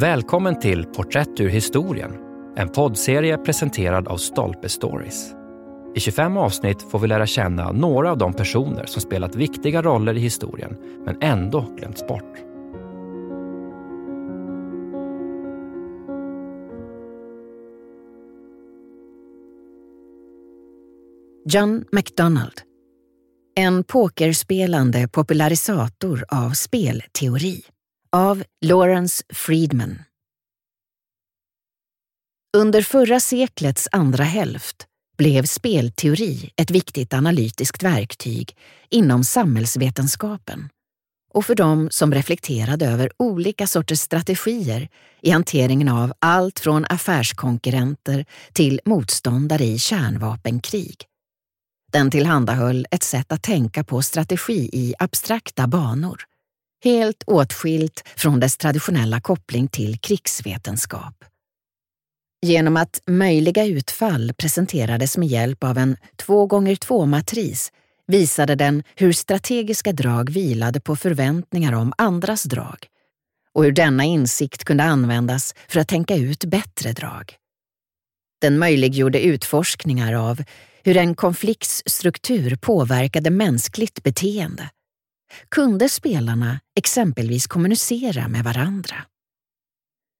Välkommen till Porträtt ur historien, en poddserie presenterad av Stolpe Stories. I 25 avsnitt får vi lära känna några av de personer som spelat viktiga roller i historien, men ändå glömts bort. John MacDonald. En pokerspelande popularisator av spelteori. Av Lawrence Friedman. Under förra seklets andra hälft blev spelteori ett viktigt analytiskt verktyg inom samhällsvetenskapen och för dem som reflekterade över olika sorters strategier i hanteringen av allt från affärskonkurrenter till motståndare i kärnvapenkrig. Den tillhandahöll ett sätt att tänka på strategi i abstrakta banor, helt åtskilt från dess traditionella koppling till krigsvetenskap. Genom att möjliga utfall presenterades med hjälp av en 2x2-matris visade den hur strategiska drag vilade på förväntningar om andras drag och hur denna insikt kunde användas för att tänka ut bättre drag. Den möjliggjorde utforskningar av hur en konflikts struktur påverkade mänskligt beteende. Kunde spelarna exempelvis kommunicera med varandra?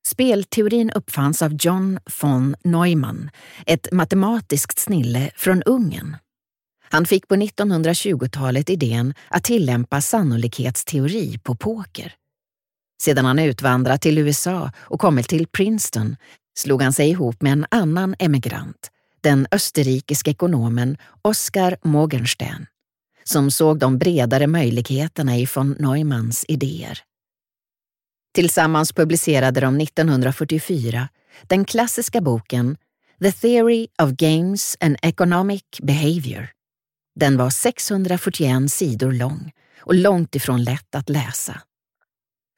Spelteorin uppfanns av John von Neumann, ett matematiskt snille från Ungern. Han fick på 1920-talet idén att tillämpa sannolikhetsteori på poker. Sedan han utvandrat till USA och kommit till Princeton slog han sig ihop med en annan emigrant, den österrikiske ekonomen Oskar Morgenstern, som såg de bredare möjligheterna i von Neumanns idéer. Tillsammans publicerade de 1944 den klassiska boken The Theory of Games and Economic Behavior. Den var 641 sidor lång och långt ifrån lätt att läsa.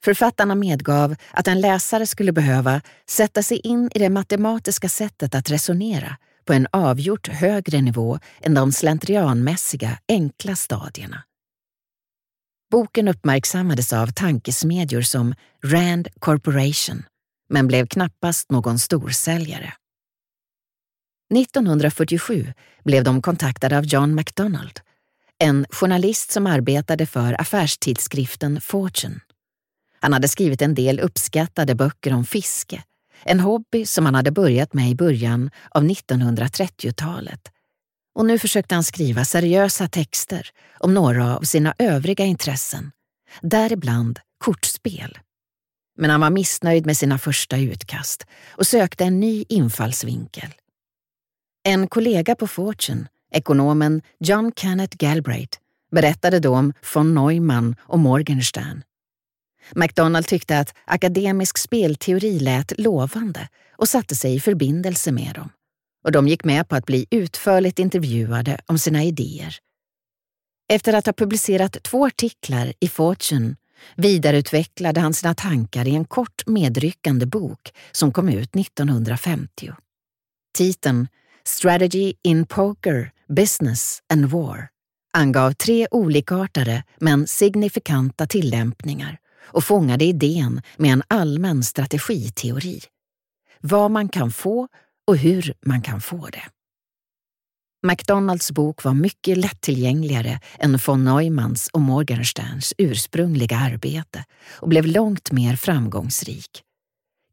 Författarna medgav att en läsare skulle behöva sätta sig in i det matematiska sättet att resonera på en avgjort högre nivå än de slentrianmässiga, enkla stadierna. Boken uppmärksammades av tankesmedjor som Rand Corporation, men blev knappast någon storsäljare. 1947 blev de kontaktade av John MacDonald, en journalist som arbetade för affärstidskriften Fortune. Han hade skrivit en del uppskattade böcker om fiske, en hobby som han hade börjat med i början av 1930-talet. Och nu försökte han skriva seriösa texter om några av sina övriga intressen, däribland kortspel. Men han var missnöjd med sina första utkast och sökte en ny infallsvinkel. En kollega på Fortune, ekonomen John Kenneth Galbraith, berättade då om von Neumann och Morgenstern McDonald tyckte att akademisk spelteori lät lovande och satte sig i förbindelse med dem. Och de gick med på att bli utförligt intervjuade om sina idéer. Efter att ha publicerat två artiklar i Fortune vidareutvecklade han sina tankar i en kort medryckande bok som kom ut 1950. Titeln Strategy in Poker, Business and War angav tre olikartade men signifikanta tillämpningar och fångade idén med en allmän strategiteori. Vad man kan få och hur man kan få det. McDonalds bok var mycket lättillgängligare än von Neumanns och Morgensterns ursprungliga arbete och blev långt mer framgångsrik.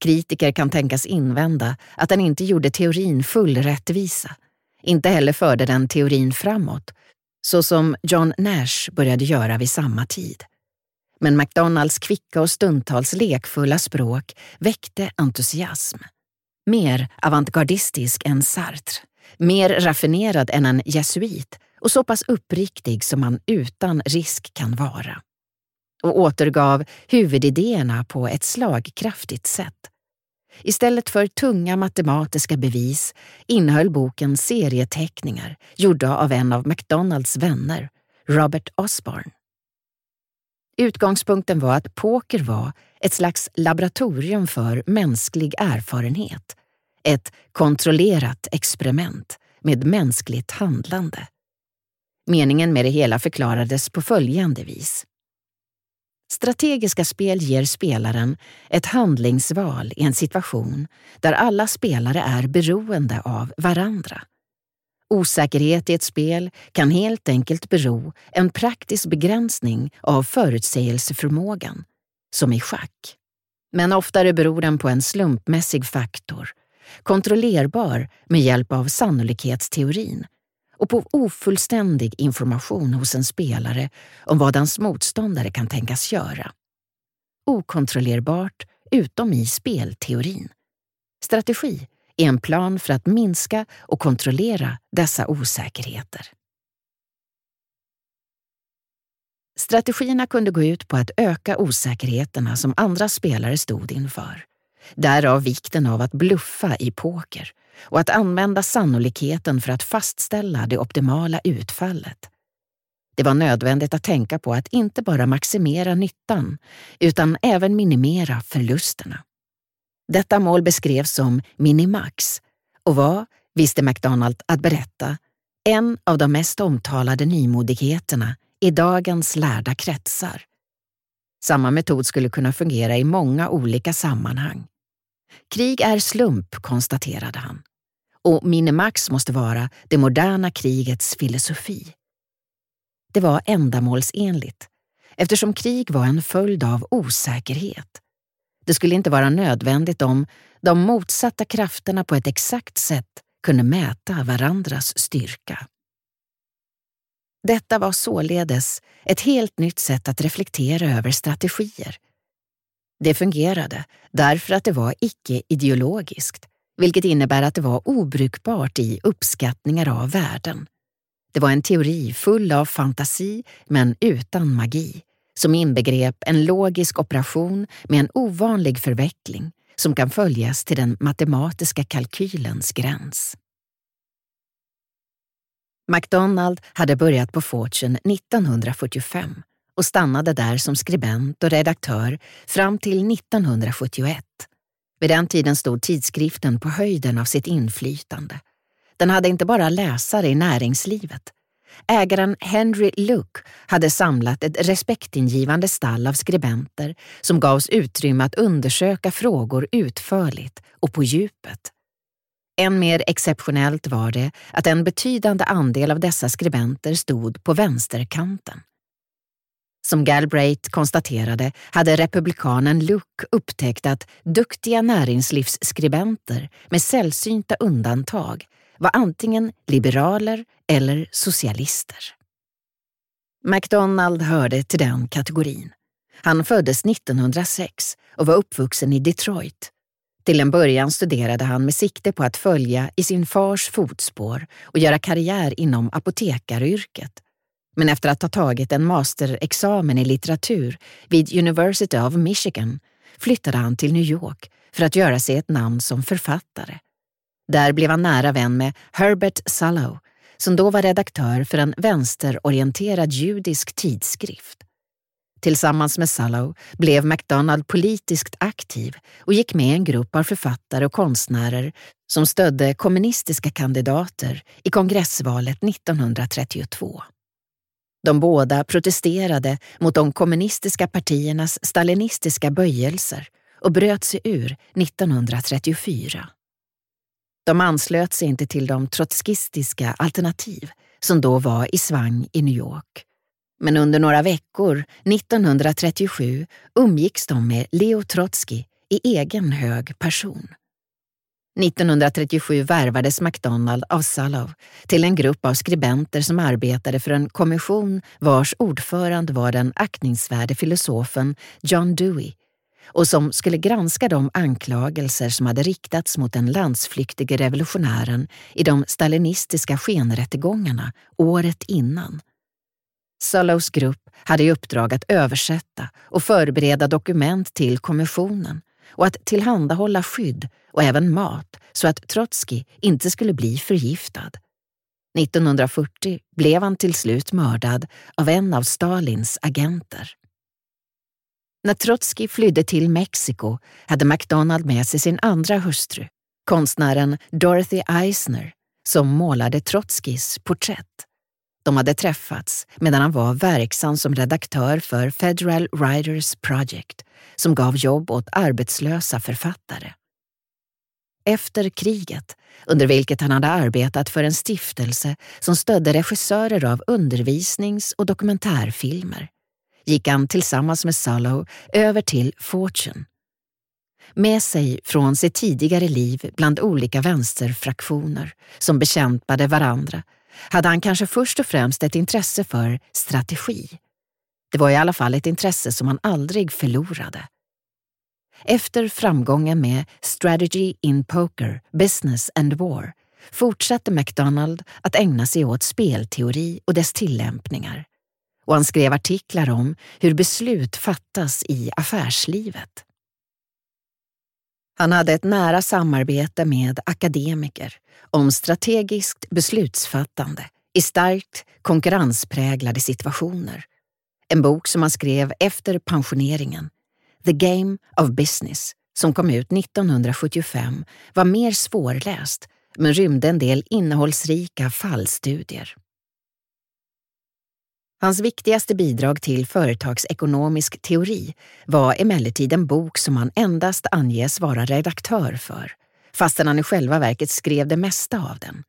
Kritiker kan tänkas invända att den inte gjorde teorin full rättvisa. Inte heller förde den teorin framåt, så som John Nash började göra vid samma tid men McDonalds kvicka och stundtals lekfulla språk väckte entusiasm. Mer avantgardistisk än Sartre, mer raffinerad än en jesuit och så pass uppriktig som man utan risk kan vara. Och återgav huvudidéerna på ett slagkraftigt sätt. Istället för tunga matematiska bevis innehöll boken serieteckningar gjorda av en av McDonalds vänner, Robert Osborne. Utgångspunkten var att poker var ett slags laboratorium för mänsklig erfarenhet. Ett kontrollerat experiment med mänskligt handlande. Meningen med det hela förklarades på följande vis. Strategiska spel ger spelaren ett handlingsval i en situation där alla spelare är beroende av varandra. Osäkerhet i ett spel kan helt enkelt bero en praktisk begränsning av förutsägelseförmågan, som i schack. Men oftare beror den på en slumpmässig faktor, kontrollerbar med hjälp av sannolikhetsteorin och på ofullständig information hos en spelare om vad hans motståndare kan tänkas göra. Okontrollerbart utom i spelteorin. Strategi är en plan för att minska och kontrollera dessa osäkerheter. Strategierna kunde gå ut på att öka osäkerheterna som andra spelare stod inför. Därav vikten av att bluffa i poker och att använda sannolikheten för att fastställa det optimala utfallet. Det var nödvändigt att tänka på att inte bara maximera nyttan utan även minimera förlusterna. Detta mål beskrevs som minimax och var, visste McDonald att berätta, en av de mest omtalade nymodigheterna i dagens lärda kretsar. Samma metod skulle kunna fungera i många olika sammanhang. Krig är slump, konstaterade han. Och minimax måste vara det moderna krigets filosofi. Det var ändamålsenligt eftersom krig var en följd av osäkerhet. Det skulle inte vara nödvändigt om de motsatta krafterna på ett exakt sätt kunde mäta varandras styrka. Detta var således ett helt nytt sätt att reflektera över strategier. Det fungerade därför att det var icke-ideologiskt, vilket innebär att det var obrukbart i uppskattningar av värden. Det var en teori full av fantasi men utan magi, som inbegrep en logisk operation med en ovanlig förveckling som kan följas till den matematiska kalkylens gräns. MacDonald hade börjat på Fortune 1945 och stannade där som skribent och redaktör fram till 1971. Vid den tiden stod tidskriften på höjden av sitt inflytande. Den hade inte bara läsare i näringslivet. Ägaren Henry Luke hade samlat ett respektingivande stall av skribenter som gavs utrymme att undersöka frågor utförligt och på djupet. Än mer exceptionellt var det att en betydande andel av dessa skribenter stod på vänsterkanten. Som Galbraith konstaterade hade republikanen Luke upptäckt att duktiga näringslivsskribenter med sällsynta undantag var antingen liberaler eller socialister. McDonald hörde till den kategorin. Han föddes 1906 och var uppvuxen i Detroit till en början studerade han med sikte på att följa i sin fars fotspår och göra karriär inom apotekaryrket. Men efter att ha tagit en masterexamen i litteratur vid University of Michigan flyttade han till New York för att göra sig ett namn som författare. Där blev han nära vän med Herbert Sallow, som då var redaktör för en vänsterorienterad judisk tidskrift. Tillsammans med Sallow blev MacDonald politiskt aktiv och gick med en grupp av författare och konstnärer som stödde kommunistiska kandidater i kongressvalet 1932. De båda protesterade mot de kommunistiska partiernas stalinistiska böjelser och bröt sig ur 1934. De anslöt sig inte till de trotskistiska alternativ som då var i svang i New York men under några veckor 1937 umgicks de med Leo Trotsky i egen hög person. 1937 värvades McDonald av Salov till en grupp av skribenter som arbetade för en kommission vars ordförande var den aktningsvärde filosofen John Dewey och som skulle granska de anklagelser som hade riktats mot den landsflyktige revolutionären i de stalinistiska skenrättegångarna året innan Sullows grupp hade i uppdrag att översätta och förbereda dokument till kommissionen och att tillhandahålla skydd och även mat så att Trotsky inte skulle bli förgiftad. 1940 blev han till slut mördad av en av Stalins agenter. När Trotsky flydde till Mexiko hade MacDonald med sig sin andra hustru, konstnären Dorothy Eisner, som målade Trotskys porträtt. De hade träffats medan han var verksam som redaktör för Federal Writers Project som gav jobb åt arbetslösa författare. Efter kriget, under vilket han hade arbetat för en stiftelse som stödde regissörer av undervisnings och dokumentärfilmer, gick han tillsammans med Salo över till Fortune. Med sig från sitt tidigare liv bland olika vänsterfraktioner som bekämpade varandra hade han kanske först och främst ett intresse för strategi. Det var i alla fall ett intresse som han aldrig förlorade. Efter framgången med Strategy in Poker, Business and War fortsatte McDonald att ägna sig åt spelteori och dess tillämpningar. Och han skrev artiklar om hur beslut fattas i affärslivet. Han hade ett nära samarbete med akademiker om strategiskt beslutsfattande i starkt konkurrenspräglade situationer. En bok som han skrev efter pensioneringen, The Game of Business, som kom ut 1975, var mer svårläst men rymde en del innehållsrika fallstudier. Hans viktigaste bidrag till företagsekonomisk teori var emellertid en bok som han endast anges vara redaktör för, fastän han i själva verket skrev det mesta av den.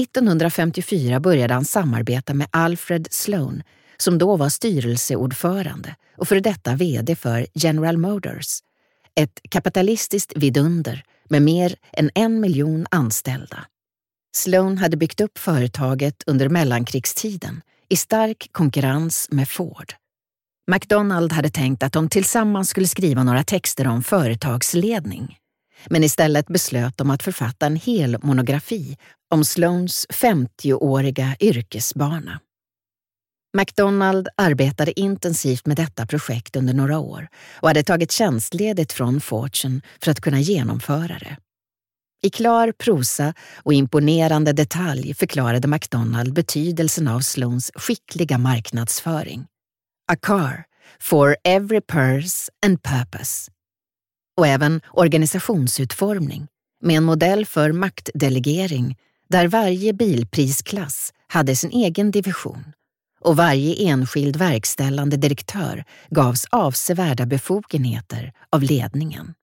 1954 började han samarbeta med Alfred Sloan, som då var styrelseordförande och före detta VD för General Motors, ett kapitalistiskt vidunder med mer än en miljon anställda. Sloan hade byggt upp företaget under mellankrigstiden i stark konkurrens med Ford. McDonald hade tänkt att de tillsammans skulle skriva några texter om företagsledning. Men istället beslöt de att författa en hel monografi om Sloans 50-åriga yrkesbana. McDonald arbetade intensivt med detta projekt under några år och hade tagit tjänstledigt från Fortune för att kunna genomföra det. I klar prosa och imponerande detalj förklarade McDonald betydelsen av Sloans skickliga marknadsföring. A car for every purse and purpose. Och även organisationsutformning med en modell för maktdelegering där varje bilprisklass hade sin egen division och varje enskild verkställande direktör gavs avsevärda befogenheter av ledningen.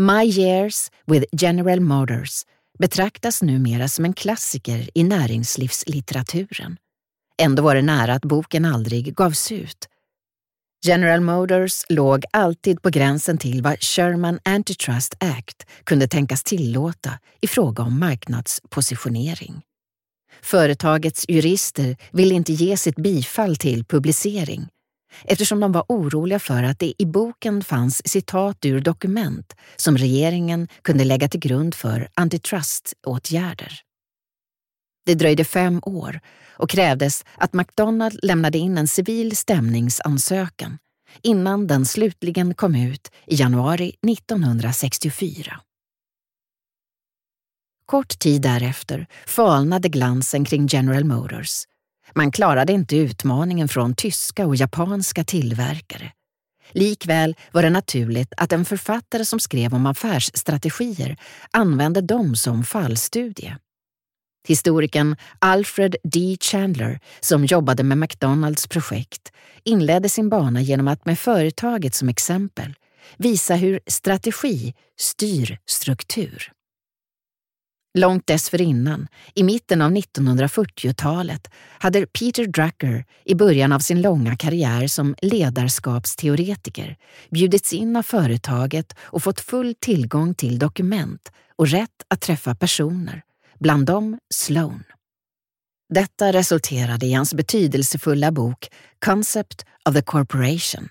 My Years with General Motors betraktas numera som en klassiker i näringslivslitteraturen. Ändå var det nära att boken aldrig gavs ut. General Motors låg alltid på gränsen till vad Sherman Antitrust Act kunde tänkas tillåta i fråga om marknadspositionering. Företagets jurister ville inte ge sitt bifall till publicering eftersom de var oroliga för att det i boken fanns citat ur dokument som regeringen kunde lägga till grund för antitruståtgärder. Det dröjde fem år och krävdes att McDonald lämnade in en civil stämningsansökan innan den slutligen kom ut i januari 1964. Kort tid därefter falnade glansen kring General Motors man klarade inte utmaningen från tyska och japanska tillverkare. Likväl var det naturligt att en författare som skrev om affärsstrategier använde dem som fallstudie. Historikern Alfred D. Chandler, som jobbade med McDonalds projekt, inledde sin bana genom att med företaget som exempel visa hur strategi styr struktur. Långt dessförinnan, i mitten av 1940-talet, hade Peter Drucker i början av sin långa karriär som ledarskapsteoretiker bjudits in av företaget och fått full tillgång till dokument och rätt att träffa personer, bland dem Sloan. Detta resulterade i hans betydelsefulla bok Concept of the Corporation.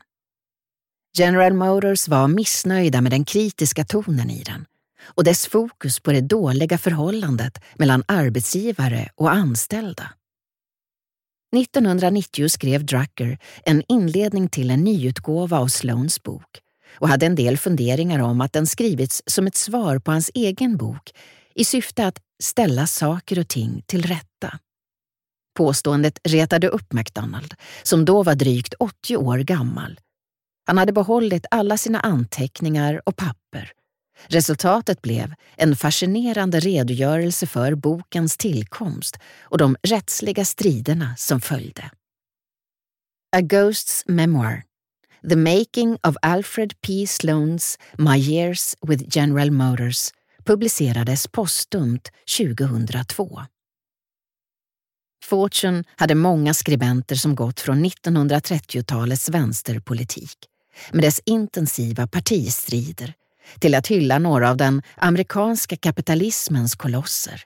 General Motors var missnöjda med den kritiska tonen i den och dess fokus på det dåliga förhållandet mellan arbetsgivare och anställda. 1990 skrev Drucker en inledning till en nyutgåva av Sloans bok och hade en del funderingar om att den skrivits som ett svar på hans egen bok i syfte att ställa saker och ting till rätta. Påståendet retade upp McDonald, som då var drygt 80 år gammal. Han hade behållit alla sina anteckningar och papper Resultatet blev en fascinerande redogörelse för bokens tillkomst och de rättsliga striderna som följde. A Ghost's Memoir The Making of Alfred P. Sloan's My Years with General Motors publicerades postumt 2002. Fortune hade många skribenter som gått från 1930-talets vänsterpolitik med dess intensiva partistrider till att hylla några av den amerikanska kapitalismens kolosser.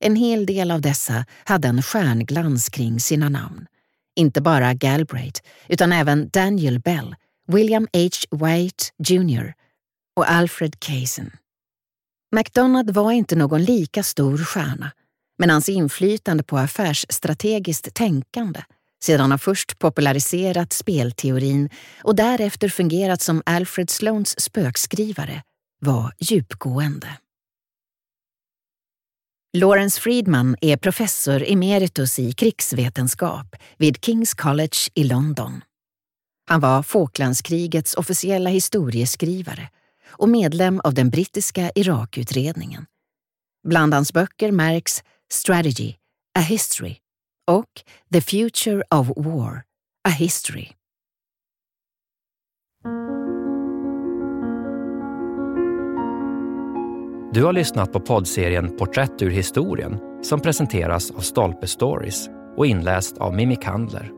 En hel del av dessa hade en stjärnglans kring sina namn. Inte bara Galbraith, utan även Daniel Bell, William H. White Jr och Alfred Kaysen. McDonald var inte någon lika stor stjärna, men hans inflytande på affärsstrategiskt tänkande sedan han först populariserat spelteorin och därefter fungerat som Alfred Sloans spökskrivare, var djupgående. Lawrence Friedman är professor emeritus i krigsvetenskap vid King's College i London. Han var Falklandskrigets officiella historieskrivare och medlem av den brittiska Irakutredningen. Bland hans böcker märks Strategy, A History och The Future of War, A History. Du har lyssnat på poddserien Porträtt ur historien som presenteras av Stolpe Stories och inläst av Mimmi Kandler.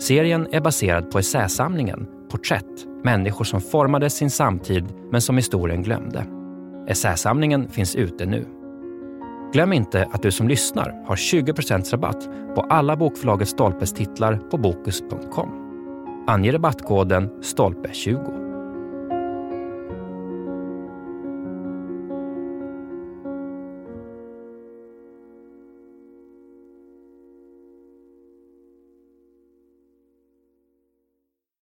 Serien är baserad på essäsamlingen Porträtt, människor som formade sin samtid men som historien glömde. Essäsamlingen finns ute nu. Glöm inte att du som lyssnar har 20% rabatt på alla bokförlaget Stolpes titlar på Bokus.com. Ange rabattkoden STOLPE20.